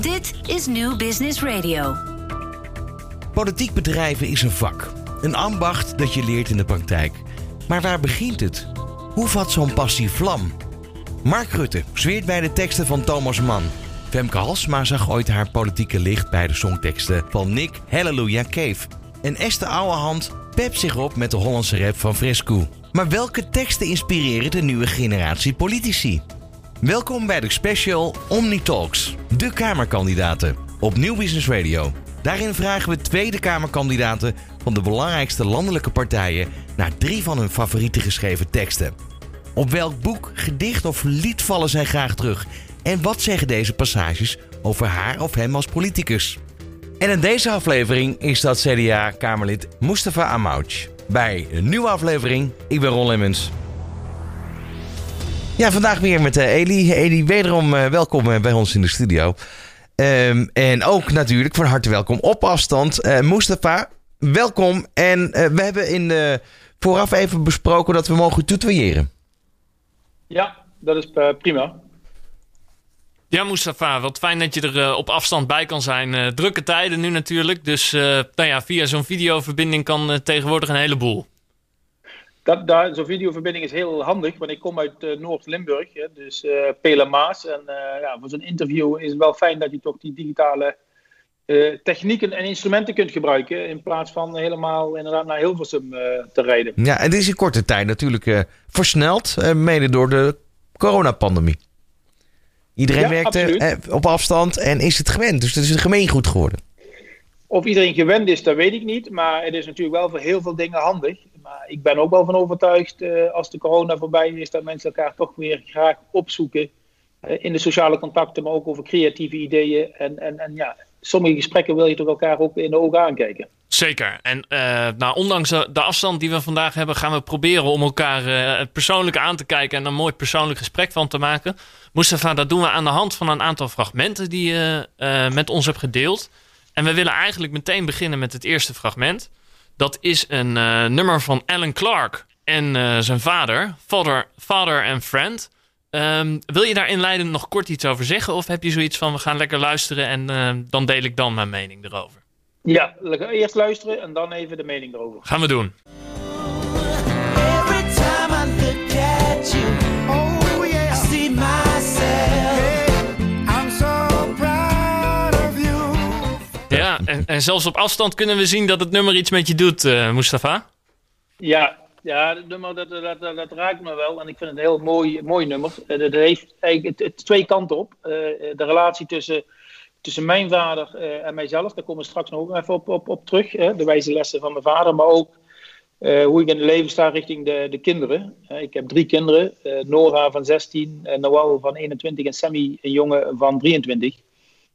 Dit is New Business Radio. Politiek bedrijven is een vak. Een ambacht dat je leert in de praktijk. Maar waar begint het? Hoe vat zo'n passie vlam? Mark Rutte zweert bij de teksten van Thomas Mann. Femke Halsma zag ooit haar politieke licht bij de songteksten van Nick Hallelujah Cave. En Esther Ouwehand pept zich op met de Hollandse rap van Fresco. Maar welke teksten inspireren de nieuwe generatie politici? Welkom bij de special Omni Talks, de Kamerkandidaten op Nieuw Business Radio. Daarin vragen we Tweede Kamerkandidaten van de belangrijkste landelijke partijen naar drie van hun favoriete geschreven teksten. Op welk boek, gedicht of lied vallen zij graag terug? En wat zeggen deze passages over haar of hem als politicus? En in deze aflevering is dat CDA-Kamerlid Mustafa Amouch. Bij een nieuwe aflevering, ik ben Ron Lemmens. Ja, vandaag weer met uh, Eli. Eli, wederom uh, welkom uh, bij ons in de studio. Um, en ook natuurlijk van harte welkom op afstand. Mustafa, welkom. En we hebben in de vooraf even besproken dat we mogen tutoyeren. Ja, dat is prima. Ja, Mustafa, wat fijn dat je er op afstand bij kan zijn. drukke tijden nu natuurlijk. Dus nou ja, via zo'n videoverbinding kan tegenwoordig een heleboel. Dat, daar, zo'n videoverbinding is heel handig, want ik kom uit uh, Noord-Limburg, dus uh, Pelemaas. En uh, ja, voor zo'n interview is het wel fijn dat je toch die digitale technieken en instrumenten kunt gebruiken. In plaats van helemaal inderdaad naar Hilversum te rijden. Ja, en dit is in korte tijd natuurlijk versneld, mede door de coronapandemie. Iedereen ja, werkte op afstand en is het gewend. Dus het is een gemeengoed geworden. Of iedereen gewend is, dat weet ik niet. Maar het is natuurlijk wel voor heel veel dingen handig. Maar ik ben ook wel van overtuigd, uh, als de corona voorbij is, dat mensen elkaar toch weer graag opzoeken. Uh, in de sociale contacten, maar ook over creatieve ideeën. En, en, en ja, sommige gesprekken wil je toch elkaar ook in de ogen aankijken. Zeker. En uh, nou, ondanks de afstand die we vandaag hebben, gaan we proberen om elkaar uh, persoonlijk aan te kijken en een mooi persoonlijk gesprek van te maken. Mustafa, dat doen we aan de hand van een aantal fragmenten die je met ons hebt gedeeld. En we willen eigenlijk meteen beginnen met het eerste fragment. Dat is een uh, nummer van Alan Clark en uh, zijn vader, Father, Father and Friend. Um, wil je daar inleidend nog kort iets over zeggen? Of heb je zoiets van, we gaan lekker luisteren en uh, dan deel ik dan mijn mening erover? Ja, eerst luisteren en dan even de mening erover. Gaan we doen. En, zelfs op afstand kunnen we zien dat het nummer iets met je doet, uh, Mustafa. Ja, ja, het nummer dat, dat, dat, raakt me wel. En ik vind het een heel mooi, mooi nummer. Het eh, heeft eigenlijk het, twee kanten op. Uh, de relatie tussen, tussen mijn vader en mijzelf. Daar komen we straks nog even op, op, op terug. De wijze lessen van mijn vader. Maar ook hoe ik in het leven sta richting de, de kinderen. ik heb drie kinderen. Nora van 16, Noël van 21 en Sammy, een jongen van 23.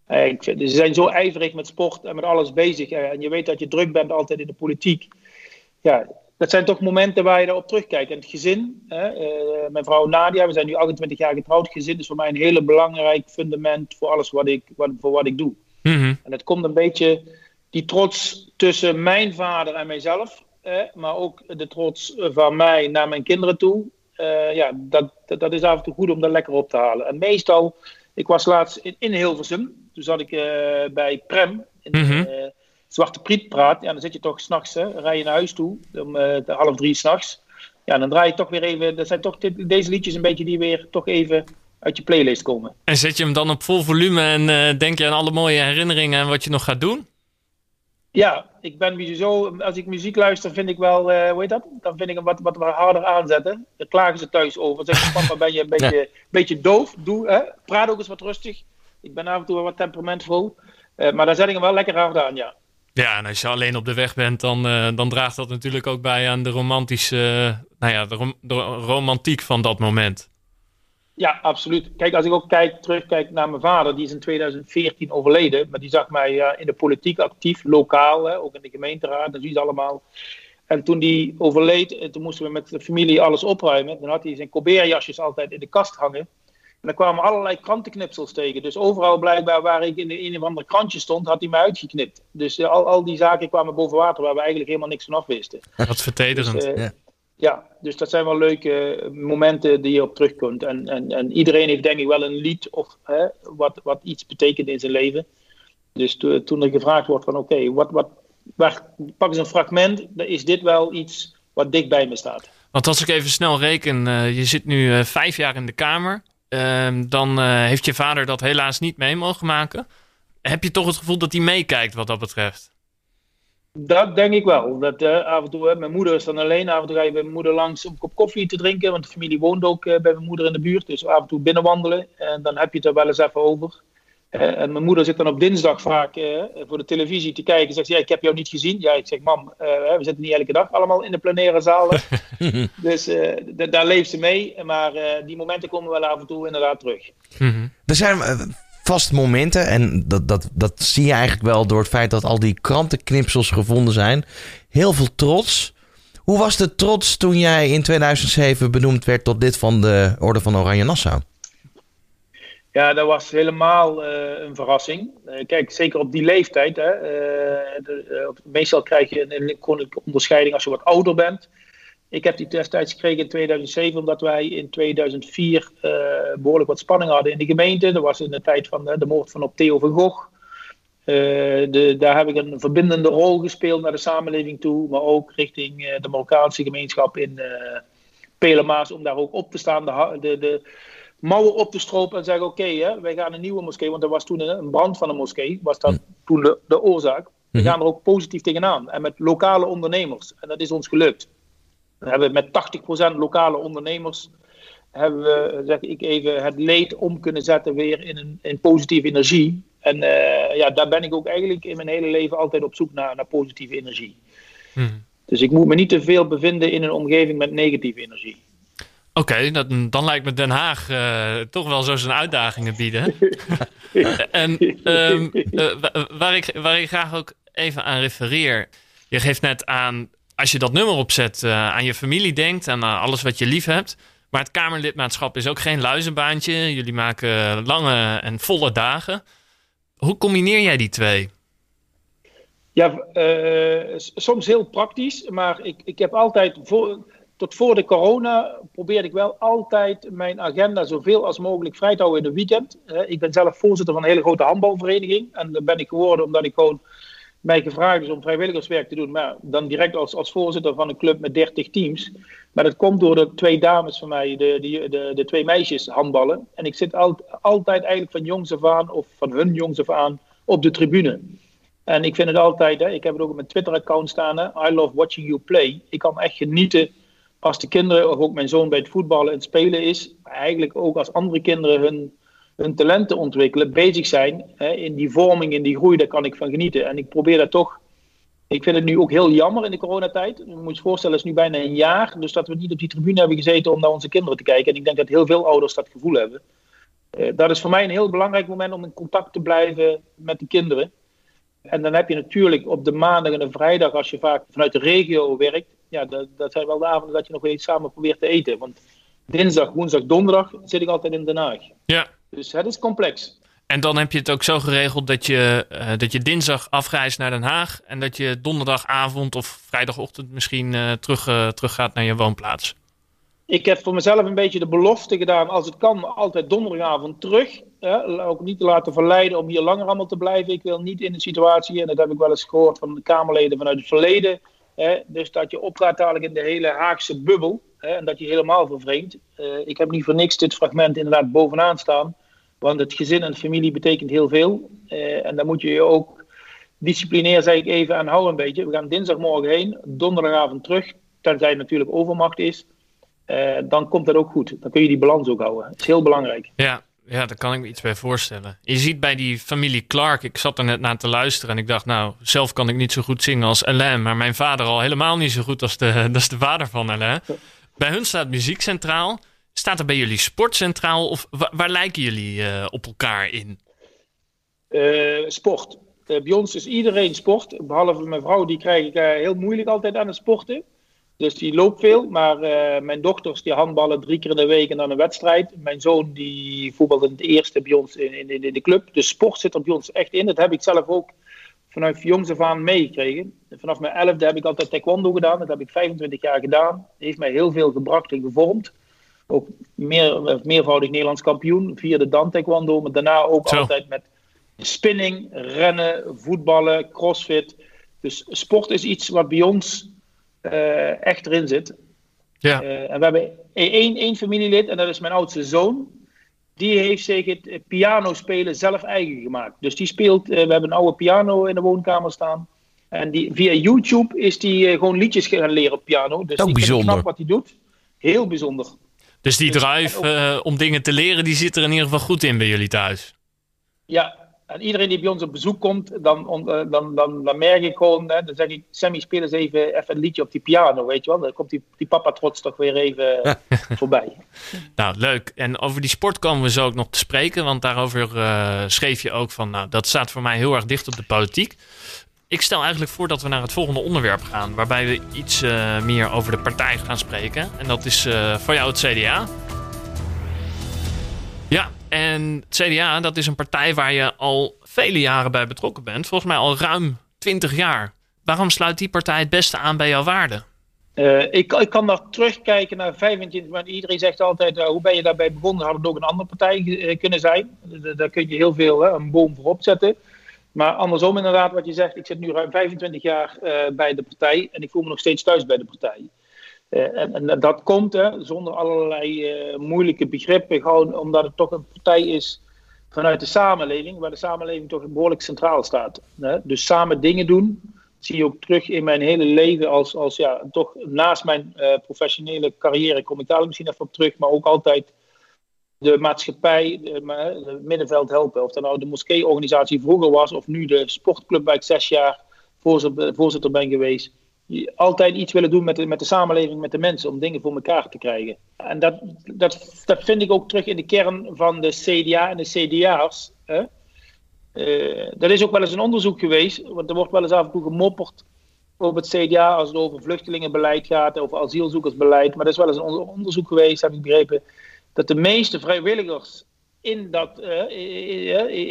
Uh, ik ze zijn zo ijverig met sport en met alles bezig. Uh, en je weet dat je druk bent altijd in de politiek. Ja, dat zijn toch momenten waar je daarop terugkijkt. En het gezin, uh, mijn vrouw Nadia, we zijn nu 28 jaar getrouwd. Het gezin is voor mij een hele belangrijk fundament voor alles wat ik, wat, voor wat ik doe. Mm-hmm. En het komt een beetje die trots tussen mijn vader en mijzelf. maar ook de trots van mij naar mijn kinderen toe. ja, dat, dat, dat is af en toe goed om dat lekker op te halen. En meestal, ik was laatst in, in Hilversum. Toen zat ik uh, bij Prem in mm -hmm. uh, Zwarte Priet praat. Ja, dan zit je toch s'nachts, rij je naar huis toe, om uh, half drie s'nachts. Ja, dan draai je toch weer even, dat zijn toch deze liedjes een beetje die weer toch even uit je playlist komen. En zet je hem dan op vol volume en denk je aan alle mooie herinneringen en wat je nog gaat doen? Ja, ik ben sowieso, als ik muziek luister, vind ik wel, uh, hoe heet dat? Dan vind ik hem wat, wat, wat harder aanzetten. Daar klagen ze thuis over. Zeggen ze, papa, ben je een beetje, ja. beetje doof? Doe, hè? Praat ook eens wat rustig. Ik ben af en toe wel wat temperamentvol. Uh, maar daar zet ik hem wel lekker hard aan, ja. Ja, en als je alleen op de weg bent, dan, uh, dan draagt dat natuurlijk ook bij aan de romantische, uh, nou ja, de, rom de, romantiek van dat moment. Ja, absoluut. Kijk, als ik ook kijk, terugkijk naar mijn vader, die is in 2014 overleden. Maar die zag mij in de politiek actief, lokaal, hè, ook in de gemeenteraad, dat je allemaal. En toen die overleed, toen moesten we met de familie alles opruimen. Dan had hij zijn Colbert-jasjes altijd in de kast hangen. En er kwamen allerlei krantenknipsels tegen. Dus overal blijkbaar waar ik in de een of ander krantje stond, had hij mij uitgeknipt. Dus uh, al, al die zaken kwamen boven water waar we eigenlijk helemaal niks van af wisten. Wat vertederend. Dus, uh, ja. Ja, dus dat zijn wel leuke momenten die je op terug kunt. En, en, en iedereen heeft denk ik wel een lied of hè, wat, wat iets betekent in zijn leven. Dus toen er gevraagd wordt van oké, wat, wat, pak eens een fragment, dan is dit wel iets wat dicht bij me staat. Want als ik even snel reken, uh, je zit nu uh, vijf jaar in de Kamer. Uh, dan uh, heeft je vader dat helaas niet mee mogen maken. Heb je toch het gevoel dat hij meekijkt wat dat betreft? Dat denk ik wel. Dat, af en toe, mijn moeder is dan alleen. Af en toe ga je bij mijn moeder langs om een kop koffie te drinken. Want de familie woont ook bij mijn moeder in de buurt. Dus af en toe binnenwandelen. En dan heb je het er wel eens even over. Uh, en mijn moeder zit dan op dinsdag vaak uh, voor de televisie te kijken. Zegt ze, ja, ik heb jou niet gezien. Ja, ik zeg, mam, uh, we zitten niet elke dag allemaal in de plenaire zalen. dus daar leeft ze mee. Maar die momenten komen wel af en toe inderdaad terug. Mm Er zijn vast momenten, en dat, dat, dat zie je eigenlijk wel door het feit dat al die krantenknipsels gevonden zijn. Heel veel trots. Hoe was de trots toen jij in 2007 benoemd werd tot lid van de Orde van Oranje Nassau? Ja, dat was helemaal uh, een verrassing. Uh, kijk, zeker op die leeftijd. Hè, uh, de, meestal krijg je een koninklijke onderscheiding als je wat ouder bent. Ik heb die destijds gekregen in 2007, omdat wij in 2004 behoorlijk wat spanning hadden in de gemeente. Dat was in de tijd van de moord van op Theo van Gogh. De, daar heb ik een verbindende rol gespeeld naar de samenleving toe, maar ook richting de Marokkaanse gemeenschap in Pelemaas, om daar ook op te staan. De, de mouwen op te stropen en zeggen: Oké, okay, wij gaan een nieuwe moskee, want er was toen een brand van een moskee, was dat hm. toen de, de oorzaak. We hm. gaan er ook positief tegenaan en met lokale ondernemers. En dat is ons gelukt. We hebben met 80% lokale ondernemers hebben we, zeg ik even, het leed om kunnen zetten weer in, een, in positieve energie. En uh, ja, daar ben ik ook eigenlijk in mijn hele leven altijd op zoek naar, naar positieve energie. Hm. Dus ik moet me niet te veel bevinden in een omgeving met negatieve energie. Oké, dan lijkt me Den Haag uh, toch wel zo zijn uitdagingen bieden. en um, uh, waar, ik, waar ik graag ook even aan refereer. Je geeft net aan, als je dat nummer opzet, uh, aan je familie denkt en aan alles wat je lief hebt. Maar het Kamerlidmaatschap is ook geen luizenbaantje. Jullie maken lange en volle dagen. Hoe combineer jij die twee? Ja, soms heel praktisch, maar ik, ik heb altijd voor tot voor de corona probeerde ik wel altijd mijn agenda zoveel als mogelijk vrij te houden in de weekend. ik ben zelf voorzitter van een hele grote handbalvereniging. En dat ben ik geworden omdat ik gewoon mij gevraagd is om vrijwilligerswerk te doen. Maar dan direct als, als voorzitter van een club met 30 teams. Maar dat komt door de twee dames van mij, de, de, de, de twee meisjes handballen. En ik zit altijd eigenlijk van jongs af aan, of van hun jongs af aan, op de tribune. En ik vind het altijd, hè, ik heb het ook op mijn Twitter-account staan, hè, I love watching you play. Ik kan echt genieten als de kinderen, of ook mijn zoon bij het voetballen en het spelen is, eigenlijk ook als andere kinderen hun, hun talenten ontwikkelen, bezig zijn hè, in die vorming, in die groei, daar kan ik van genieten. En ik probeer dat toch. Ik vind het nu ook heel jammer in de coronatijd. Je moet je voorstellen, het is nu bijna een jaar. Dus dat we niet op die tribune hebben gezeten om naar onze kinderen te kijken. En ik denk dat heel veel ouders dat gevoel hebben. Uh, dat is voor mij een heel belangrijk moment om in contact te blijven met de kinderen. En dan heb je natuurlijk op de maandag en de vrijdag, als je vaak vanuit de regio werkt, ja, dat, dat zijn wel de avonden dat je nog eens samen probeert te eten. Want dinsdag, woensdag, donderdag zit ik altijd in Den Haag. Ja. Dus het is complex. En dan heb je het ook zo geregeld dat je, uh, dat je dinsdag afreist naar Den Haag. En dat je donderdagavond of vrijdagochtend misschien uh, terug, uh, terug gaat naar je woonplaats. Ik heb voor mezelf een beetje de belofte gedaan, als het kan, altijd donderdagavond terug. ook niet te laten verleiden om hier langer allemaal te blijven. Ik wil niet in een situatie, en dat heb ik wel eens gehoord van de Kamerleden vanuit het verleden Dus dat je opgaat dadelijk in de hele Haagse bubbel. Hè, en dat je helemaal vervreemdt. Uh, ik heb niet voor niks dit fragment inderdaad bovenaan staan. Want het gezin en familie betekent heel veel. Uh, en daar moet je je ook disciplinair, zeg ik even, aan houden een beetje. We gaan dinsdagmorgen heen, donderdagavond terug. Tenzij het natuurlijk overmacht is. Uh, dan komt dat ook goed. Dan kun je die balans ook houden. Dat is heel belangrijk. Ja, ja, daar kan ik me iets bij voorstellen. Je ziet bij die familie Clark, ik zat er net naar te luisteren en ik dacht, nou, zelf kan ik niet zo goed zingen als Alain, maar mijn vader al helemaal niet zo goed als de, is de vader van Alain. Bij hun staat muziek centraal. Staat er bij jullie sport centraal of waar, lijken jullie uh, op elkaar in? Uh, sport. Uh, bij ons is iedereen sport, behalve mijn vrouw, die krijg ik heel moeilijk altijd aan het sporten. Dus die loopt veel. Maar uh, mijn dochters die handballen drie keer in de week en dan een wedstrijd. Mijn zoon die voetbalt in het eerste bij ons in, in, in de club. Dus sport zit er bij ons echt in. Dat heb ik zelf ook vanuit jongs af aan meegekregen. Vanaf mijn elfde heb ik altijd taekwondo gedaan. Dat heb ik 25 jaar gedaan. Dat heeft mij heel veel gebracht en gevormd. Ook meer, meervoudig Nederlands kampioen via de dan taekwondo. Maar daarna ook Zo. altijd met spinning, rennen, voetballen, crossfit. Dus sport is iets wat bij ons eh, echt erin zit. Ja. Eh, en we hebben één, één familielid, en dat is mijn oudste zoon. Die heeft zich het piano spelen zelf eigen gemaakt. Dus die speelt, eh, we hebben een oude piano in de woonkamer staan. En die, via YouTube is die gewoon liedjes gaan leren op piano. Dus Ook ik knap wat hij doet. Heel bijzonder. Dus die Dus- drive eh, om dingen te leren, die zit er in ieder geval goed in bij jullie thuis. Ja, en iedereen die bij ons op bezoek komt, dan, eh, dan, dan, dan merk ik gewoon, hè, dan zeg ik, Sammy, speel eens even, even een liedje op die piano, weet je wel. Dan komt die, die papa trots toch weer even voorbij. Nou, leuk. En over die sport komen we zo ook nog te spreken. Want daarover eh, schreef je ook van, nou, dat staat voor mij heel erg dicht op de politiek. Ik stel eigenlijk voor dat we naar het volgende onderwerp gaan. Waarbij we iets eh, meer over de partij gaan spreken. En dat is voor jou het CDA. Ja, en CDA, dat is een partij waar je al vele jaren bij betrokken bent. Volgens mij al ruim 20 jaar. Waarom sluit die partij het beste aan bij jouw waarden? Eh, ik, ik kan daar terugkijken naar 25, maar iedereen zegt altijd, eh, hoe ben je daarbij begonnen? Had het ook een andere partij eh, kunnen zijn. Daar kun je heel veel, hè, een boom voor opzetten. Maar andersom inderdaad, wat je zegt, ik zit nu ruim 25 jaar bij de partij en ik voel me nog steeds thuis bij de partij. Eh, en, dat komt hè, zonder allerlei eh, moeilijke begrippen, gewoon omdat het toch een partij is vanuit de samenleving, waar de samenleving toch behoorlijk centraal staat. Hè? Dus samen dingen doen, zie je ook terug in mijn hele leven als, als ja, toch naast mijn eh, professionele carrière kom ik daar misschien even op terug, maar ook altijd de maatschappij, het middenveld helpen. Of dat nou de moskeeorganisatie vroeger was, of nu de sportclub waar ik zes jaar voorzitter ben geweest. Altijd iets willen doen met de, met de samenleving, met de mensen, om dingen voor elkaar te krijgen. En dat, dat, dat vind ik ook terug in de kern van de CDA en de CDA's. Hè? Eh, dat is ook wel eens een onderzoek geweest, want er wordt wel eens af en toe gemopperd over het CDA als het over vluchtelingenbeleid gaat, over asielzoekersbeleid. Maar er is wel eens een onder- onderzoek geweest, heb ik begrepen, dat de meeste vrijwilligers in, dat, eh,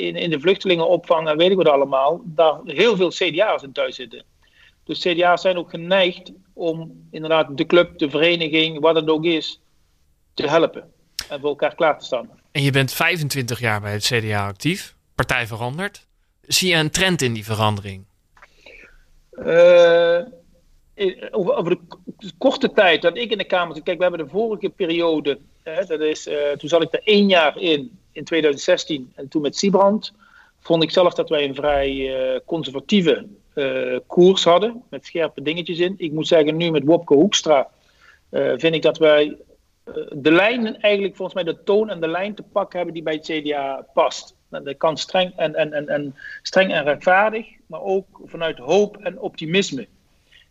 in, in de vluchtelingenopvang en weet ik wat allemaal, daar heel veel CDA's in thuis zitten. Dus CDA's zijn ook geneigd om inderdaad de club, de vereniging, wat het ook is, te helpen. En voor elkaar klaar te staan. En je bent 25 jaar bij het CDA actief. Partij verandert. Zie je een trend in die verandering? Eh, over, de korte tijd dat ik in de Kamer zit. Kijk, we hebben de vorige periode. Hè, dat is, eh, toen zat ik er één jaar in, in 2016. En toen met Siebrand. Vond ik zelf dat wij een vrij eh, conservatieve koers hadden. Met scherpe dingetjes in. Ik moet zeggen, nu met Wopke Hoekstra. eh, vind ik dat wij eh, de lijn, eigenlijk volgens mij de toon en de lijn te pakken hebben die bij het CDA past. Nou, Dat kan streng en, en, en, en, streng en rechtvaardig, maar ook vanuit hoop en optimisme.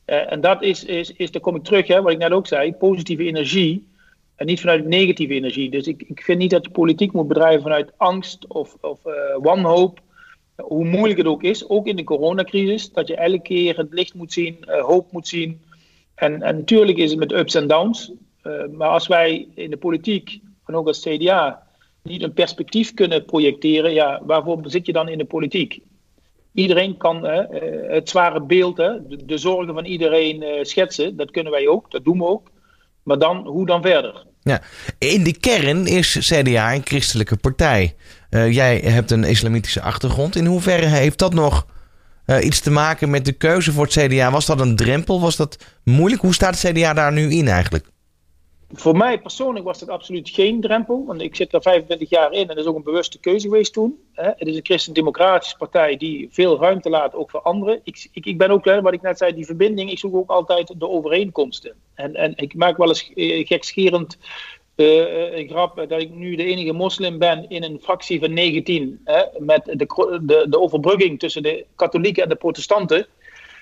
Eh, en dat is, is, is, daar kom ik terug, hè, wat ik net ook zei, positieve energie en niet vanuit negatieve energie. Dus ik, ik vind niet dat je politiek moet bedrijven vanuit angst of, of eh, wanhoop. Hoe moeilijk het ook is, ook in de coronacrisis, dat je elke keer het licht moet zien, eh, hoop moet zien. En, en natuurlijk is het met ups en downs. Eh, maar als wij in de politiek, en ook als CDA, niet een perspectief kunnen projecteren, ja, waarvoor zit je dan in de politiek? Iedereen kan eh, het zware beeld, de, zorgen van iedereen schetsen. Dat kunnen wij ook, dat doen we ook. Maar dan, hoe dan verder? Ja. In de kern is CDA een christelijke partij. Eh, jij hebt een islamitische achtergrond. In hoeverre heeft dat nog eh, iets te maken met de keuze voor het CDA? Was dat een drempel? Was dat moeilijk? Hoe staat het CDA daar nu in eigenlijk? Voor mij persoonlijk was dat absoluut geen drempel. Want ik zit er 25 jaar in en dat is ook een bewuste keuze geweest toen. Het is een christendemocratische partij die veel ruimte laat ook voor anderen. Ik, ik, ik ben ook, wat ik net zei, die verbinding. Ik zoek ook altijd de overeenkomsten. En, en ik maak wel eens eh, gekscherend eh, een grap dat ik nu de enige moslim ben in een fractie van 19. Hè, met de, de, de overbrugging tussen de katholieken en de protestanten.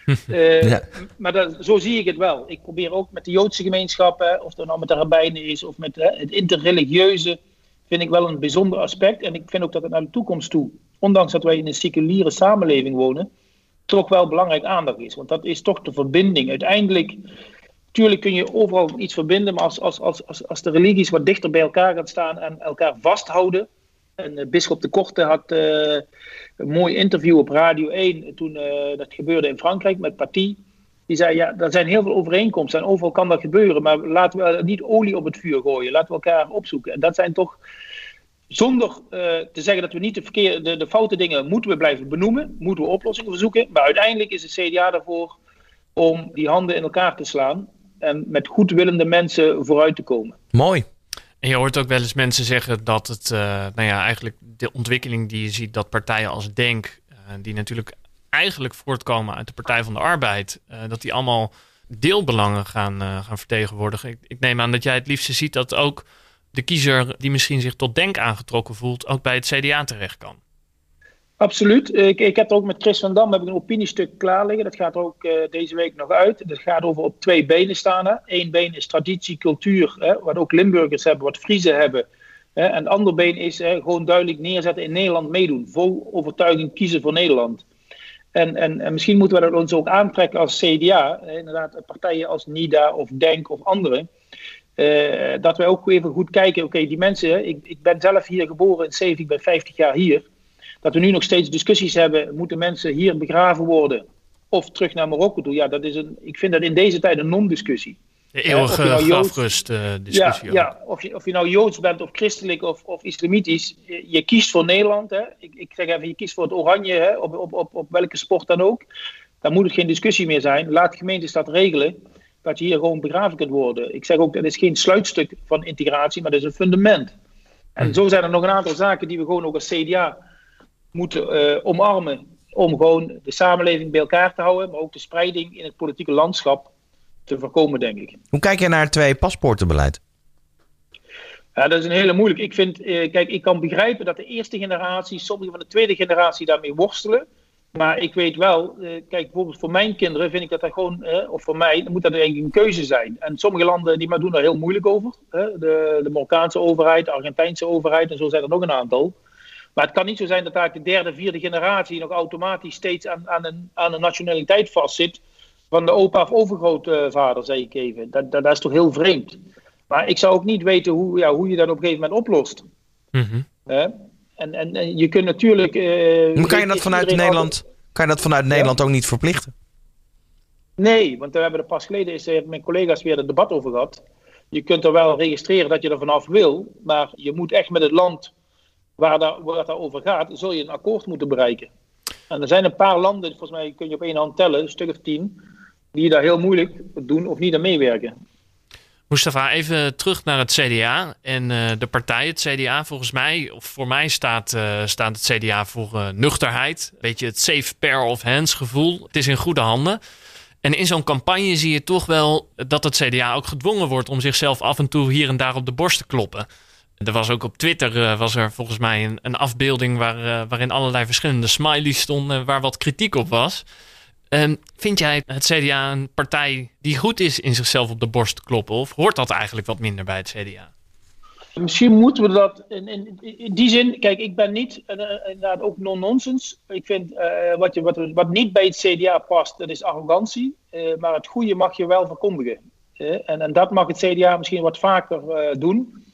Eh, Ja. Maar dat, zo zie ik het wel. Ik probeer ook met de Joodse gemeenschap, hè, of dat nou met de rabbijnen is of met hè, het interreligieuze, vind ik wel een bijzonder aspect. En ik vind ook dat het naar de toekomst toe, ondanks dat wij in een seculiere samenleving wonen, toch wel belangrijk aandacht is. Want dat is toch de verbinding. Uiteindelijk, tuurlijk kun je overal iets verbinden, maar als, als, als, als, als de religies wat dichter bij elkaar gaan staan en elkaar vasthouden, En uh, Bisschop de Korte had een mooi interview op Radio 1 toen dat gebeurde in Frankrijk met Paty. Die zei, ja, er zijn heel veel overeenkomsten en overal kan dat gebeuren, maar laten we niet olie op het vuur gooien. Laten we elkaar opzoeken. En dat zijn toch, zonder te zeggen dat we niet de, verkeerde, de, de foute dingen moeten we blijven benoemen, moeten we oplossingen verzoeken. Maar uiteindelijk is het CDA daarvoor om die handen in elkaar te slaan en met goedwillende mensen vooruit te komen. Mooi. En je hoort ook wel eens mensen zeggen dat het, uh, nou ja, eigenlijk de ontwikkeling die je ziet, dat partijen als Denk, uh, die natuurlijk eigenlijk voortkomen uit de Partij van de Arbeid, uh, dat die allemaal deelbelangen gaan, gaan vertegenwoordigen. Ik, ik, neem aan dat jij het liefste ziet dat ook de kiezer die misschien zich tot Denk aangetrokken voelt, ook bij het CDA terecht kan. Absoluut. Ik, ik heb er ook met Chris van Dam heb ik een opiniestuk klaar liggen. Dat gaat er ook uh, deze week nog uit. Dat gaat over op twee benen staan. Hè. Eén been is traditie, cultuur, hè, wat ook Limburgers hebben, wat Friesen hebben. Hè. En het andere been is gewoon duidelijk neerzetten in Nederland meedoen. Vol overtuiging kiezen voor Nederland. En, en, en misschien moeten we dat ons ook aantrekken als CDA. Inderdaad, partijen als NIDA of DENK of anderen. Uh, dat wij ook even goed kijken. Oké, die mensen. Ik, ik ben zelf hier geboren in 70, ik ben 50 jaar hier dat we nu nog steeds discussies hebben, moeten mensen hier begraven worden of terug naar Marokko toe? Ja, dat is een, ik vind dat in deze tijd een non-discussie. De eeuwige uh, nou grafrust uh, discussie. Ja, ja, of, je, of je nou Joods bent of christelijk of, of islamitisch, je, je, kiest voor Nederland. Hè. Ik, ik zeg even, je kiest voor het oranje, hè, op, op, op, op welke sport dan ook. Dan moet het geen discussie meer zijn. Laat gemeentes dat regelen, dat je hier gewoon begraven kunt worden. Ik zeg ook, dat is geen sluitstuk van integratie, maar dat is een fundament. En hm. zo zijn er nog een aantal zaken die we gewoon ook als CDA moeten uh, omarmen om gewoon de samenleving bij elkaar te houden, maar ook de spreiding in het politieke landschap te voorkomen, denk ik. Hoe kijk je naar het twee paspoortenbeleid? Ja, dat is een hele moeilijk. Ik vind, eh, kijk, ik kan begrijpen dat de eerste generatie, sommigen van de tweede generatie daarmee worstelen. Maar ik weet wel, eh, kijk, bijvoorbeeld voor mijn kinderen vind ik dat dat gewoon, eh, of voor mij, moet dat eigenlijk een keuze zijn. En sommige landen die maar doen daar heel moeilijk over. De, de Marokkaanse overheid, de Argentijnse overheid en zo zijn er nog een aantal. Maar het kan niet zo zijn dat eigenlijk de derde, vierde generatie nog automatisch steeds aan, aan, een, aan een nationaliteit vastzit. Van de opa of overgrootvader, zeg ik even. Dat, dat, dat, is toch heel vreemd. Maar ik zou ook niet weten hoe, ja, hoe je dat op een gegeven moment oplost. Mm en, en, en, je kunt natuurlijk. Uh, maar kan je dat vanuit Nederland, kan je dat vanuit Nederland ook niet verplichten? Nee, want we hebben er pas geleden is er mijn collega's weer een debat over gehad. Je kunt er wel registreren dat je er vanaf wil, maar je moet echt met het land waar, daar, waar het over gaat, zul je een akkoord moeten bereiken. En er zijn een paar landen, volgens mij kun je op één hand tellen, een stuk of tien, die daar heel moeilijk doen of niet aan meewerken. Mustafa, even terug naar het CDA en uh, de partij. Het CDA, volgens mij, of voor mij staat, uh, staat het CDA voor uh, nuchterheid. Beetje het safe pair of hands gevoel. Het is in goede handen. En in zo'n campagne zie je toch wel dat het CDA ook gedwongen wordt om zichzelf af en toe hier en daar op de borst te kloppen. Er was ook op Twitter uh, was er volgens mij een, een afbeelding waar, uh, waarin allerlei verschillende smileys stonden waar wat kritiek op was. Uh, vind jij het CDA een partij die goed is in zichzelf op de borst kloppen? Of hoort dat eigenlijk wat minder bij het CDA? Misschien moeten we dat in, in, in die zin. Kijk, ik ben niet uh, inderdaad ook non-nonsense. Ik vind wat, je, wat, wat niet bij het CDA past, dat is arrogantie. maar het goede mag je wel verkondigen. en, en dat mag het CDA misschien wat vaker doen.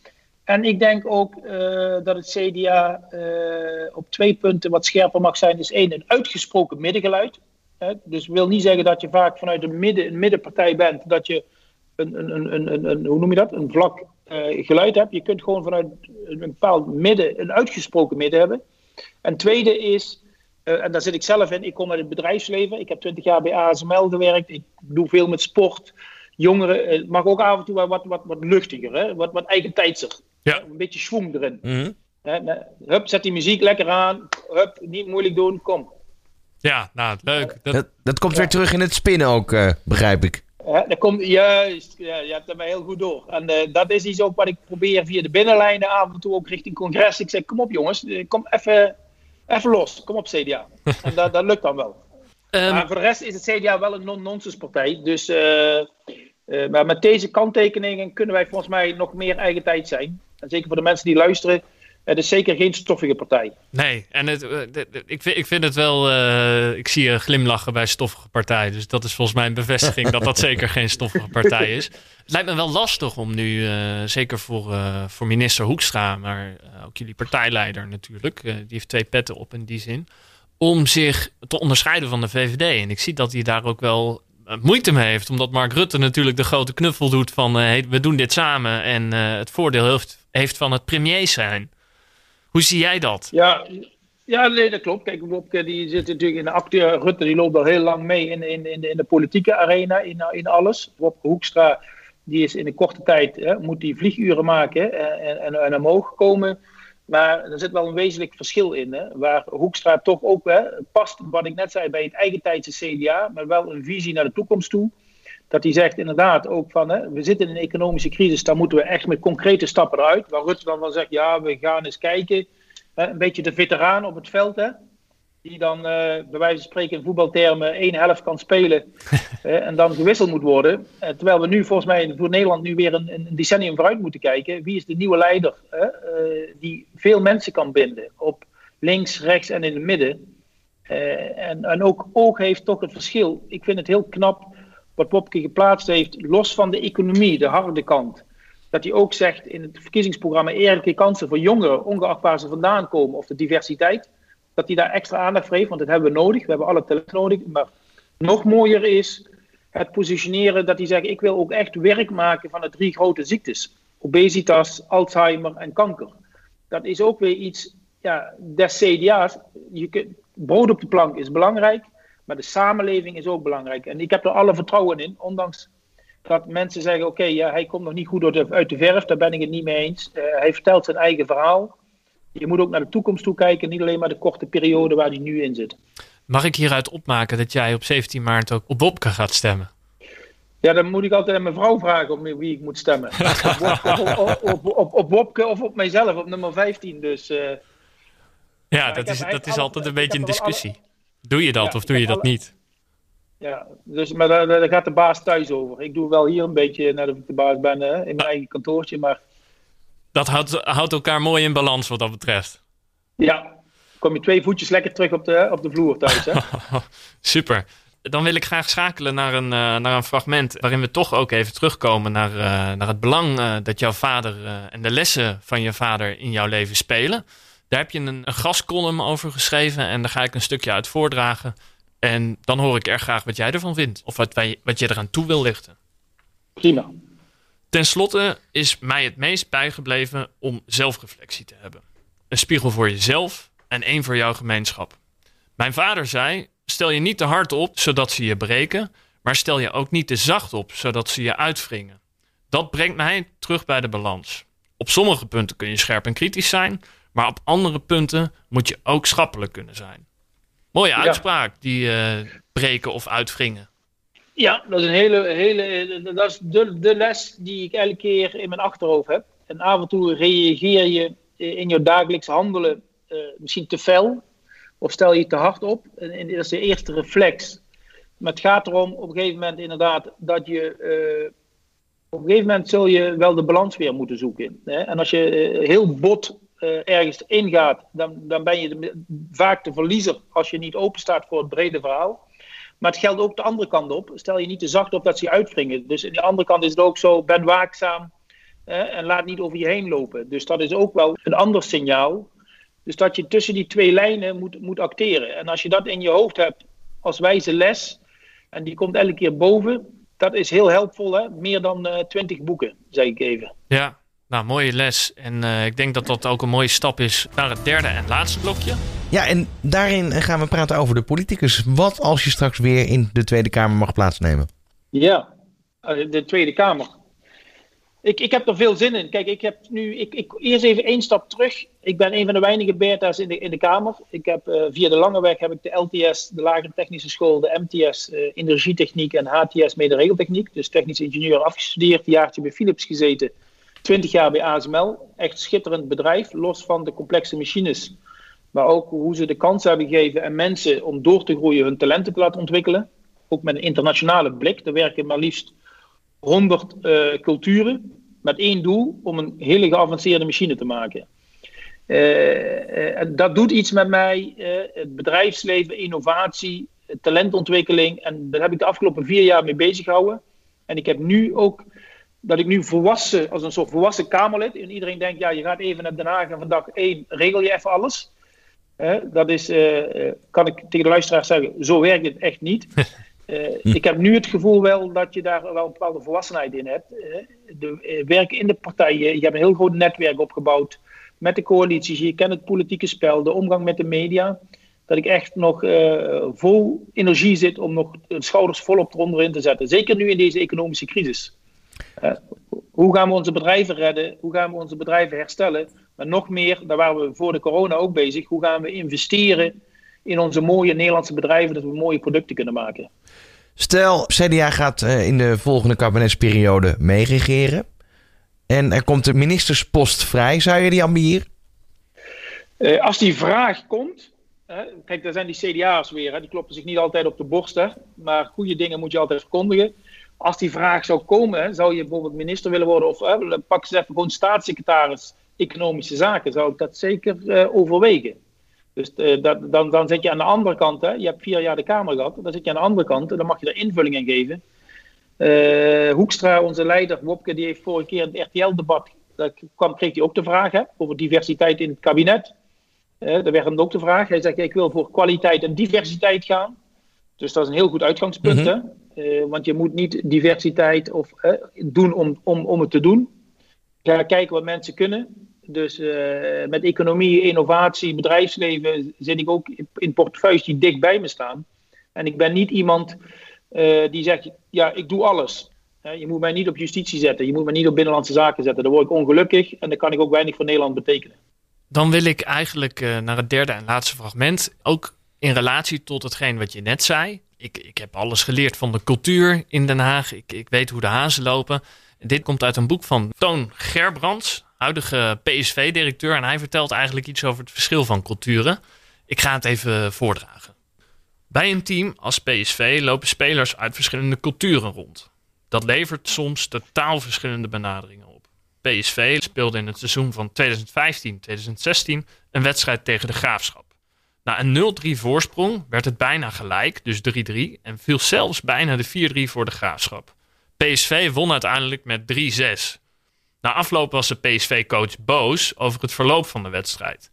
En ik denk ook uh, dat het CDA uh, op twee punten wat scherper mag zijn. Dus één, een uitgesproken middengeluid. Hè? Dus wil niet zeggen dat je vaak vanuit een, midden, een middenpartij bent, dat je een, een, een, een, hoe noem je dat, een vlak uh, geluid hebt. Je kunt gewoon vanuit een bepaald midden, een uitgesproken midden hebben. En tweede is, en daar zit ik zelf in, ik kom uit het bedrijfsleven. Ik heb twintig jaar bij ASML gewerkt. Ik doe veel met sport. Jongeren, het mag ook af en toe wat, wat, wat luchtiger, hè? Wat, wat eigen tijdser. Ja. Een beetje schwung erin. Mm hup, zet die muziek lekker aan. Hup, niet moeilijk doen, kom. Ja, nou, leuk. Dat, dat, dat komt weer terug in het spinnen ook, uh, begrijp ik. Ja, dat komt, juist, ja, je hebt er mij heel goed door. En uh, dat is iets ook wat ik probeer via de binnenlijnen af en toe ook richting congres. Ik zeg, kom op jongens, eh, kom even, even los. Kom op CDA. en dat, dat lukt dan wel. Um, maar voor de rest is het CDA wel een non-nonsense partij. Dus, uh, uh, maar met deze kanttekeningen kunnen wij volgens mij nog meer eigen tijd zijn. En zeker voor de mensen die luisteren, Het is zeker geen stoffige partij. Nee, en het, ik, vind, ik vind het wel. ik zie je glimlachen bij stoffige partij. Dus dat is volgens mij een bevestiging dat dat zeker geen stoffige partij is. Het lijkt me wel lastig om nu, zeker voor, voor minister Hoekstra, maar ook jullie partijleider natuurlijk, die heeft twee petten op in die zin, om zich te onderscheiden van de VVD. En ik zie dat hij daar ook wel eh, moeite mee heeft. Omdat Mark Rutte natuurlijk de grote knuffel doet van we doen dit samen. En uh, het voordeel heeft, heeft van het premier zijn. Hoe zie jij dat? Ja, ja nee, dat klopt. Kijk, Wopke die zit natuurlijk in de acteur. Rutte die loopt al heel lang mee in, in, in, de, in de politieke arena, in, in alles. Wopke Hoekstra die is in een korte tijd, hè, moet die vlieguren maken en, en, en omhoog komen. Maar er zit wel een wezenlijk verschil in. Hè, waar Hoekstra toch ook hè, past, wat ik net zei, bij het eigen tijdse CDA, maar wel een visie naar de toekomst toe. Dat hij zegt inderdaad ook van, hè, we zitten in een economische crisis, daar moeten we echt met concrete stappen eruit. Waar Rutte dan wel zegt, ja, we gaan eens kijken. Hè, een beetje de veteraan op het veld. Hè, die dan uh, bij wijze van spreken in voetbaltermen één helft kan spelen en dan gewisseld moet worden. Uh, terwijl we nu volgens mij voor Nederland nu weer een, een, decennium vooruit moeten kijken. Wie is de nieuwe leider uh, die veel mensen kan binden op links, rechts en in het midden. en, en ook oog heeft toch het verschil. Ik vind het heel knap wat Popke geplaatst heeft, los van de economie, de harde kant. Dat hij ook zegt in het verkiezingsprogramma eerlijke kansen voor jongeren, ongeacht waar ze vandaan komen, of de diversiteit dat hij daar extra aandacht voor heeft, want dat hebben we nodig. We hebben alle talent nodig. Maar nog mooier is het positioneren dat hij zegt: Ik wil ook echt werk maken van de drie grote ziektes: obesitas, Alzheimer en kanker. Dat is ook weer iets ja, des CDA's. Je brood op de plank is belangrijk, maar de samenleving is ook belangrijk. En ik heb er alle vertrouwen in, ondanks dat mensen zeggen: Oké, ja, hij komt nog niet goed uit de verf, daar ben ik het niet mee eens. Uh, hij vertelt zijn eigen verhaal je moet ook naar de toekomst toe kijken, niet alleen maar de korte periode waar die nu in zit. Mag ik hieruit opmaken dat jij op 17 maart ook op Wopke gaat stemmen? Ja, dan moet ik altijd aan mijn vrouw vragen op wie ik moet stemmen. op, Wopke of op mijzelf, op nummer 15. Dus, uh, ja, dat is, dat is altijd een beetje een discussie. Doe je dat of doe je dat niet? Ja, dus, maar daar, daar, gaat de baas thuis over. Ik doe wel hier een beetje, nadat ik de baas ben, in mijn eigen kantoortje. Maar dat houdt, houdt elkaar mooi in balans wat dat betreft. Ja, kom je twee voetjes lekker terug op de, op de vloer thuis. Hè? Super. Dan wil ik graag schakelen naar een, uh, naar een fragment waarin we toch ook even terugkomen naar, uh, naar het belang uh, dat jouw vader en de lessen van je vader in jouw leven spelen. Daar heb je een, een gastcolumn over geschreven en daar ga ik een stukje uit voordragen. En dan hoor ik erg graag wat jij ervan vindt of wat, wij, wat je eraan toe wil lichten. Prima. Ten slotte is mij het meest bijgebleven om zelfreflectie te hebben. Een spiegel voor jezelf en één voor jouw gemeenschap. Mijn vader zei: stel je niet te hard op zodat ze je breken, maar stel je ook niet te zacht op zodat ze je uitwringen. Dat brengt mij terug bij de balans. Op sommige punten kun je scherp en kritisch zijn, maar op andere punten moet je ook schappelijk kunnen zijn. Mooie uitspraak, die uh, breken of uitwringen. Ja, dat is een hele, hele dat is de, de les die ik elke keer in mijn achterhoofd heb. En af en toe reageer je in je dagelijks handelen uh, misschien te fel. Of stel je te hard op. En, dat is de eerste reflex. Maar het gaat erom op een gegeven moment inderdaad dat je... Uh, op een gegeven moment zul je wel de balans weer moeten zoeken. Hè? En als je uh, heel bot ergens ingaat, dan, dan ben je de, vaak de verliezer als je niet open staat voor het brede verhaal. Maar het geldt ook de andere kant op. Stel je niet te zacht op dat ze je uitwringen. Dus aan de andere kant is het ook zo, ben waakzaam en laat niet over je heen lopen. Dus dat is ook wel een ander signaal. Dus dat je tussen die twee lijnen moet, moet acteren. En als je dat in je hoofd hebt als wijze les, en die komt elke keer boven, dat is heel helpvol. Hè? Meer dan uh, twintig boeken, zeg ik even. Ja, nou, mooie les. En uh, ik denk dat dat ook een mooie stap is naar het derde en laatste blokje. Ja, en daarin gaan we praten over de politicus. Wat als je straks weer in de Tweede Kamer mag plaatsnemen? Ja, eh, de Tweede Kamer. Ik, ik heb er veel zin in. Kijk, ik heb nu. Ik, ik, eerst even één stap terug. Ik ben een van de weinige Beerta's in de, in de Kamer. Ik heb uh, via de lange weg heb ik de LTS, de Lagere Technische School, de MTS, uh, Energietechniek en HTS, Mede-Regeltechniek. Dus technisch ingenieur afgestudeerd, een jaartje bij Philips gezeten. 20 jaar bij ASML. Echt schitterend bedrijf, los van de complexe machines. Maar ook hoe ze de kans hebben gegeven en mensen om door te groeien hun talenten te laten ontwikkelen. Ook met een internationale blik. Er werken maar liefst 100 uh, eh, culturen met één doel om een hele geavanceerde machine te maken. en dat doet iets met mij. het bedrijfsleven, innovatie, talentontwikkeling. En daar heb ik de afgelopen vier jaar mee bezig gehouden. En ik heb nu ook dat ik nu volwassen, als een soort volwassen Kamerlid, en iedereen denkt, ja, je gaat even naar Den Haag en van dag één regel je even alles. dat is, uh, kan ik tegen de luisteraars zeggen, zo werkt het echt niet. Uh, ik heb nu het gevoel wel dat je daar wel een bepaalde volwassenheid in hebt. de, werken in de partijen, je hebt een heel groot netwerk opgebouwd met de coalities, je kent het politieke spel, de omgang met de media. Dat ik echt nog vol energie zit om nog de schouders volop eronder in te zetten. Zeker nu in deze economische crisis. Hoe gaan we onze bedrijven redden? Hoe gaan we onze bedrijven herstellen? Maar nog meer, daar waren we voor de corona ook bezig. Hoe gaan we investeren in onze mooie Nederlandse bedrijven, dat we mooie producten kunnen maken? Stel, CDA gaat eh, in de volgende kabinetsperiode meeregeren. En er komt de ministerspost vrij. Zou je die ambiëren? Uh, als die vraag komt. kijk, daar zijn die CDA's weer. Hè, die kloppen zich niet altijd op de borst. Hè, maar goede dingen moet je altijd verkondigen als die vraag zou komen, zou je bijvoorbeeld minister willen worden of hè, pak eens even gewoon staatssecretaris economische zaken, zou ik dat zeker uh, overwegen. Dus uh, dat, dan, dan zit je aan de andere kant, hè, je hebt vier jaar de Kamer gehad, dan zit je aan de andere kant en dan mag je er invulling in geven. Uh, Hoekstra, onze leider, Wopke, die heeft vorige keer in het RTL-debat, daar kwam, kreeg hij ook de vraag hè, over diversiteit in het kabinet. daar werd hem ook de vraag. Hij zegt, ik wil voor kwaliteit en diversiteit gaan. Dus dat is een heel goed uitgangspunt. Mm -hmm. Uh, want je moet niet diversiteit of, uh, doen om, om, om het te doen. Ga kijken wat mensen kunnen. Dus uh, met economie, innovatie, bedrijfsleven zit ik ook in portefeuilles die dik bij me staan. En ik ben niet iemand die zegt, ja, ik doe alles. je moet mij niet op justitie zetten. Je moet mij niet op binnenlandse zaken zetten. Dan word ik ongelukkig en dan kan ik ook weinig voor Nederland betekenen. Dan wil ik eigenlijk naar het derde en laatste fragment. Ook in relatie tot hetgeen wat je net zei ik, ik heb alles geleerd van de cultuur in Den Haag. Ik, ik weet hoe de hazen lopen. Dit komt uit een boek van Toon Gerbrands, huidige PSV-directeur. En hij vertelt eigenlijk iets over het verschil van culturen. Ik ga het even voordragen. Bij een team als PSV lopen spelers uit verschillende culturen rond. Dat levert soms totaal verschillende benaderingen op. PSV speelde in het seizoen van 2015-2016 een wedstrijd tegen de Graafschap. Na een 0-3 voorsprong werd het bijna gelijk, dus 3-3, en viel zelfs bijna de 4-3 voor de graafschap. PSV won uiteindelijk met 3-6. Na afloop was de PSV-coach boos over het verloop van de wedstrijd.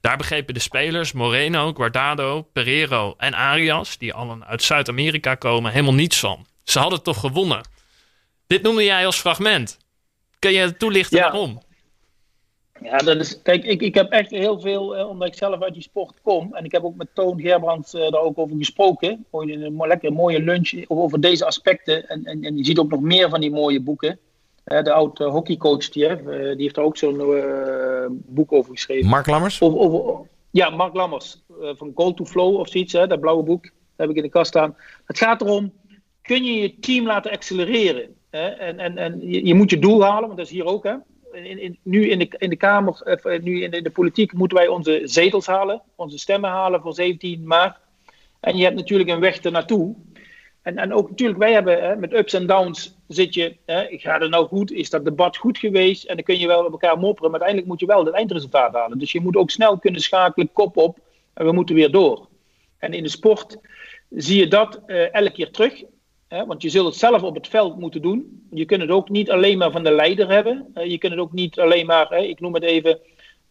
Daar begrepen de spelers Moreno, Guardado, Pereiro en Arias, die allen uit Zuid-Amerika komen, helemaal niets van. Ze hadden toch gewonnen. Dit noemde jij als fragment. Kun je toelichten ja. waarom? Ja, dat is, kijk, ik, ik heb echt heel veel, eh, omdat ik zelf uit die sport kom. En ik heb ook met Toon Gerbrands uh, daar ook over gesproken. In een lekker mooie lunch over deze aspecten. En, en, en je ziet ook nog meer van die mooie boeken. De oude hockeycoach, die, heeft, die heeft er ook zo'n boek over geschreven. Mark Lammers? Over, over, ja, Mark Lammers. van Goal to Flow of zoiets, hè, dat blauwe boek. Dat heb ik in de kast staan. Het gaat erom, kun je je team laten accelereren? Hè? En, en, en je, je moet je doel halen, want dat is hier ook, hè in, nu in de, in de Kamer, uh, nu in de, in de, politiek, moeten wij onze zetels halen, onze stemmen halen voor 17 maart. En je hebt natuurlijk een weg ernaartoe. En, en ook natuurlijk, wij hebben hè, met ups en downs zit je, hè, gaat het nou goed, is dat debat goed geweest? En dan kun je wel op elkaar mopperen, maar uiteindelijk moet je wel het eindresultaat halen. Dus je moet ook snel kunnen schakelen, kop op, en we moeten weer door. En in de sport zie je dat uh, elke keer terug. Want je zult het zelf op het veld moeten doen. Je kunt het ook niet alleen maar van de leider hebben. Uh, je kunt het ook niet alleen maar, hè, ik noem het even,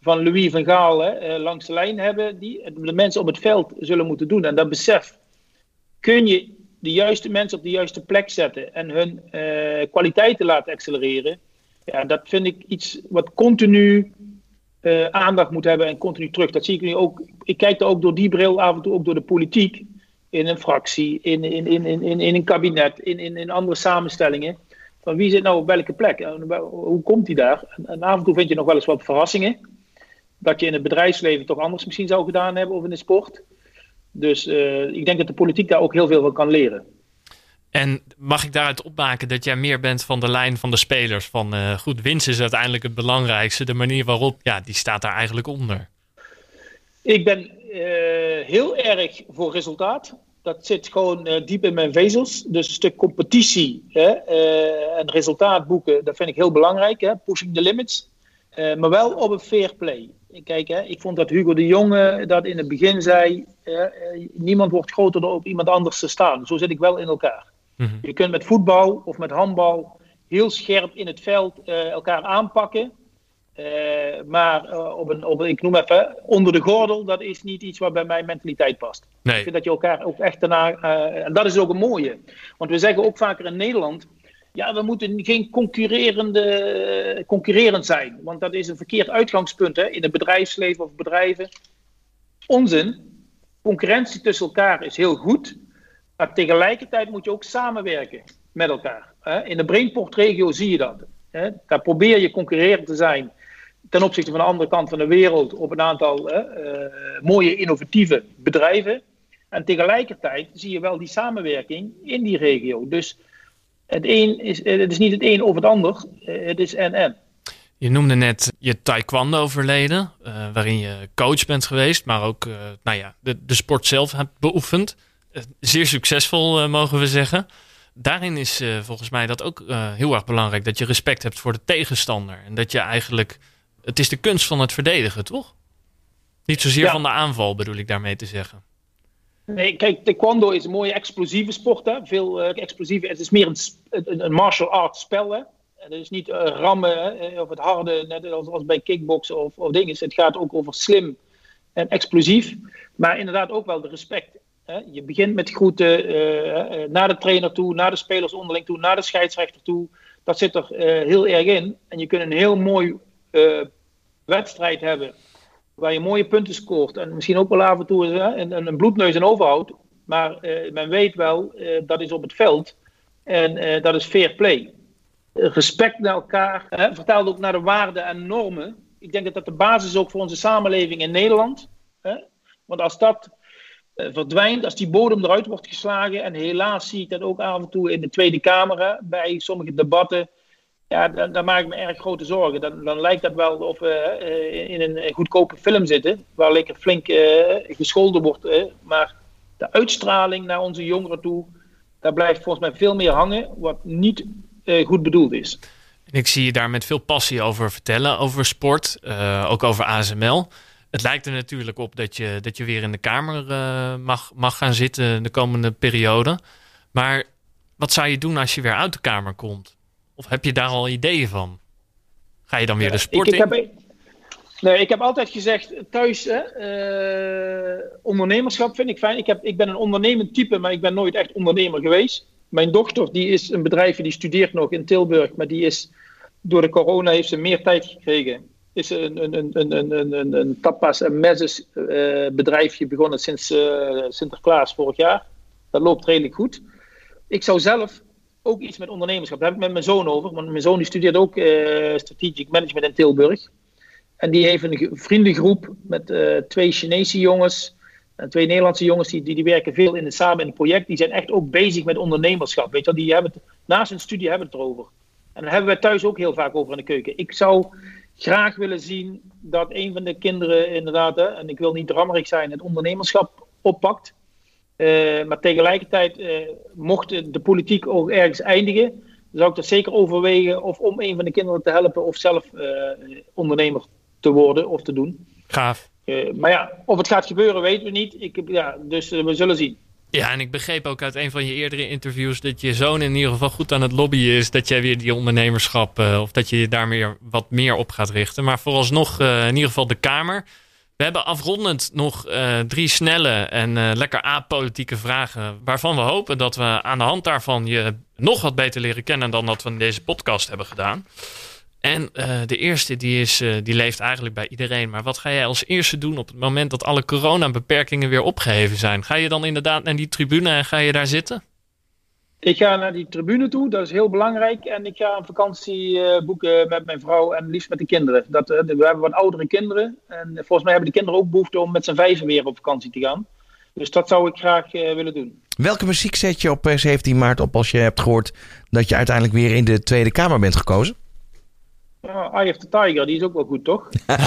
van Louis van Gaal hè, uh, langs de lijn hebben. Die de mensen op het veld zullen moeten doen. En dat besef kun je de juiste mensen op de juiste plek zetten en hun uh, kwaliteiten laten accelereren. Ja, dat vind ik iets wat continu aandacht moet hebben en continu terug. Dat zie ik nu ook. Ik kijk er ook door die bril af en toe ook door de politiek in een fractie, in, in, in, in, in een kabinet, in, in, in andere samenstellingen. Van wie zit nou op welke plek? En hoe komt die daar? En, en, af en toe vind je nog wel eens wat verrassingen. Dat je in het bedrijfsleven toch anders misschien zou gedaan hebben of in de sport. Dus uh, ik denk dat de politiek daar ook heel veel van kan leren. En mag ik daaruit opmaken dat jij meer bent van de lijn van de spelers? Van uh, goed, winst is uiteindelijk het belangrijkste. De manier waarop, ja, die staat daar eigenlijk onder. Ik ben heel erg voor resultaat. Dat zit gewoon uh, diep in mijn vezels. Dus een stuk competitie hè, uh, en resultaat boeken, dat vind ik heel belangrijk. Hè, pushing the limits. maar wel op een fair play. Kijk, hè, ik vond dat Hugo de Jonge dat in het begin zei: niemand wordt groter dan op iemand anders te staan. Zo zit ik wel in elkaar. Mhm. Je kunt met voetbal of met handbal heel scherp in het veld elkaar aanpakken. Uh, maar uh, op, een, op ik noem even, onder de gordel, dat is niet iets wat bij mijn mentaliteit past. Nee. Ik vind dat je elkaar ook echt daarna, uh, en dat is ook een mooie. Want we zeggen ook vaker in Nederland, ja, we moeten geen concurrerende, concurrerend zijn. Want dat is een verkeerd uitgangspunt hè, in het bedrijfsleven of bedrijven. Onzin. Concurrentie tussen elkaar is heel goed. Maar tegelijkertijd moet je ook samenwerken met elkaar. Hè. In de Brainport-regio zie je dat. Hè. Daar probeer je concurrerend te zijn ten opzichte van de andere kant van de wereld op een aantal uh, mooie innovatieve bedrijven. En tegelijkertijd zie je wel die samenwerking in die regio. Dus het, een is, het is niet het een of het ander, eh, het is en-en. Je noemde net je taekwondo-verleden, waarin je coach bent geweest, maar ook nou ja, de, de sport zelf hebt beoefend. zeer succesvol, mogen we zeggen. Daarin is volgens mij dat ook heel erg belangrijk, dat je respect hebt voor de tegenstander. En dat je eigenlijk het is de kunst van het verdedigen, toch? Niet zozeer van de aanval, bedoel ik daarmee te zeggen. Nee, kijk, taekwondo is een mooie explosieve sport. Hè? Veel uh, explosieve. Het is meer een, een, martial arts spel. Hè? Het is niet uh, rammen hè? Eh, of het harde, net als, als bij kickboksen of, of dingen. Het gaat ook over slim en explosief. Maar inderdaad ook wel de respect. Hè? Je begint met groeten uh, naar de trainer toe, naar de spelers onderling toe, naar de scheidsrechter toe. Dat zit er heel erg in. En je kunt een heel mooi uh, wedstrijd hebben. Waar je mooie punten scoort. En misschien ook wel af en toe een, een, bloedneus en overhoudt. Maar uh, men weet wel, uh, dat is op het veld. En dat is fair play. respect naar elkaar. vertaald ook naar de waarden en normen. Ik denk dat dat de basis is ook voor onze samenleving in Nederland. Want als dat verdwijnt, als die bodem eruit wordt geslagen. En helaas zie ik dat ook af en toe in de Tweede Kamer. bij sommige debatten ja, dan, dan, maak ik me erg grote zorgen. Dan, dan lijkt dat wel of we uh, in een goedkope film zitten, waar lekker flink uh, gescholden wordt. Uh, maar de uitstraling naar onze jongeren toe, daar blijft volgens mij veel meer hangen, wat niet goed bedoeld is. En ik zie je daar met veel passie over vertellen, over sport, ook over ASML. Het lijkt er natuurlijk op dat je, dat je weer in de Kamer mag, mag gaan zitten de komende periode. Maar wat zou je doen als je weer uit de Kamer komt? Of heb je daar al ideeën van? Ga je dan weer de sport ik, ik in? Heb, nee, ik heb altijd gezegd thuis, hè, uh, ondernemerschap vind ik fijn. Ik, heb, ik ben een ondernemend type, maar ik ben nooit echt ondernemer geweest. Mijn dochter die is een bedrijfje, die studeert nog in Tilburg, maar die is door de corona heeft ze meer tijd gekregen. Is een, een, een, een, een, een, een tapas en messes uh, bedrijfje begonnen sinds uh, Sinterklaas vorig jaar. Dat loopt redelijk goed. Ik zou zelf ook iets met ondernemerschap. Daar heb ik met mijn zoon over. Want mijn zoon die studeert ook uh, strategic management in Tilburg. En die heeft een vriendengroep met uh, twee Chinese jongens en twee Nederlandse jongens. Die, die, die werken veel in het, samen in het project. Die zijn echt ook bezig met ondernemerschap. Weet je? Die hebben het, naast hun studie hebben het erover. En daar hebben wij thuis ook heel vaak over in de keuken. Ik zou graag willen zien dat een van de kinderen inderdaad, hè, en ik wil niet drammerig zijn, het ondernemerschap oppakt. Uh, maar tegelijkertijd, uh, mocht de politiek ook ergens eindigen, zou ik dat zeker overwegen of om een van de kinderen te helpen of zelf uh, ondernemer te worden of te doen. Gaaf. maar ja, of het gaat gebeuren weten we niet. Ik, ja, dus we zullen zien. Ja, en ik begreep ook uit een van je eerdere interviews dat je zoon in ieder geval goed aan het lobbyen is. Dat jij weer die ondernemerschap, of dat je je daar meer, wat meer op gaat richten. Maar vooralsnog in ieder geval de Kamer. We hebben afrondend nog uh, drie snelle en uh, lekker apolitieke vragen. Waarvan we hopen dat we aan de hand daarvan je nog wat beter leren kennen dan dat we in deze podcast hebben gedaan. En uh, de eerste die, is, die leeft eigenlijk bij iedereen. Maar wat ga jij als eerste doen op het moment dat alle coronabeperkingen weer opgeheven zijn? Ga je dan inderdaad naar die tribune en ga je daar zitten? Ik ga naar die tribune toe, dat is heel belangrijk. En ik ga een vakantie uh, boeken met mijn vrouw en liefst met de kinderen. Dat, uh, we hebben wat oudere kinderen. En volgens mij hebben de kinderen ook behoefte om met z'n vijven weer op vakantie te gaan. Dus dat zou ik graag uh, willen doen. Welke muziek zet je op 17 maart op als je hebt gehoord dat je uiteindelijk weer in de Tweede Kamer bent gekozen? Uh, Eye of the Tiger, die is ook wel goed, toch?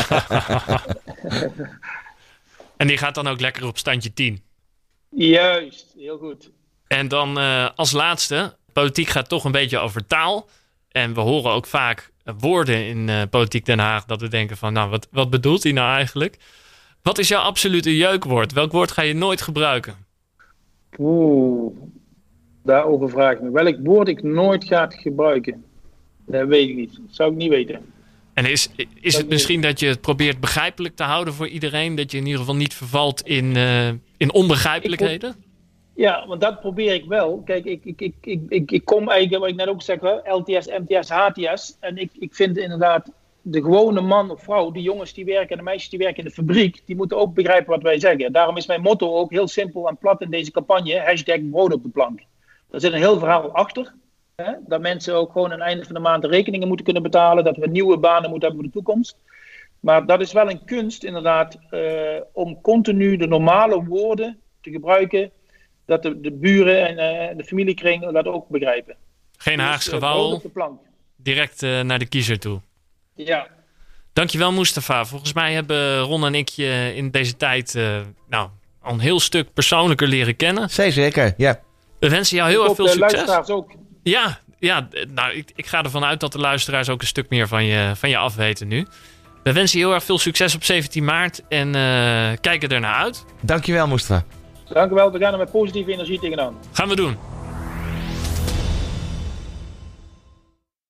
en die gaat dan ook lekker op standje 10? Juist, heel goed. En dan uh, als laatste, politiek gaat toch een beetje over taal. En we horen ook vaak woorden in uh, Politiek Den Haag dat we denken van, nou, wat, wat bedoelt hij nou eigenlijk? Wat is jouw absolute jeukwoord? Welk woord ga je nooit gebruiken? Oeh, daarover vraag ik me. Welk woord ik nooit ga gebruiken? Dat weet ik niet. Dat zou ik niet weten. En is, is het misschien dat je het probeert begrijpelijk te houden voor iedereen? Dat je in ieder geval niet vervalt in, uh, in onbegrijpelijkheden? Ja, want dat probeer ik wel. Kijk, ik, ik, ik, ik, ik, kom eigenlijk, wat ik net ook zeg, LTS, MTS, HTS. En ik, ik vind inderdaad de gewone man of vrouw, die jongens die werken en de meisjes die werken in de fabriek, die moeten ook begrijpen wat wij zeggen. Daarom is mijn motto ook heel simpel en plat in deze campagne: hashtag brood op de plank. Daar zit een heel verhaal achter. Hè? Dat mensen ook gewoon aan het einde van de maand de rekeningen moeten kunnen betalen. Dat we nieuwe banen moeten hebben voor de toekomst. Maar dat is wel een kunst, inderdaad, uh, om continu de normale woorden te gebruiken. Dat de, de buren en uh, de familiekring dat ook begrijpen. Geen dus, Haags gewauw. Uh, direct naar de kiezer toe. Ja. Dankjewel, Mustafa. Volgens mij hebben Ron en ik je in deze tijd nou, al een heel stuk persoonlijker leren kennen. Zeker, ja. We wensen jou heel erg veel succes. luisteraars ook. Ja, ja nou, ik, ik ga ervan uit dat de luisteraars ook een stuk meer van je, van je afweten nu. We wensen je heel erg veel succes op 17 maart en uh, kijken er naar uit. Dankjewel, Mustafa. Dankjewel, we gaan er met positieve energie tegenaan. Gaan we doen.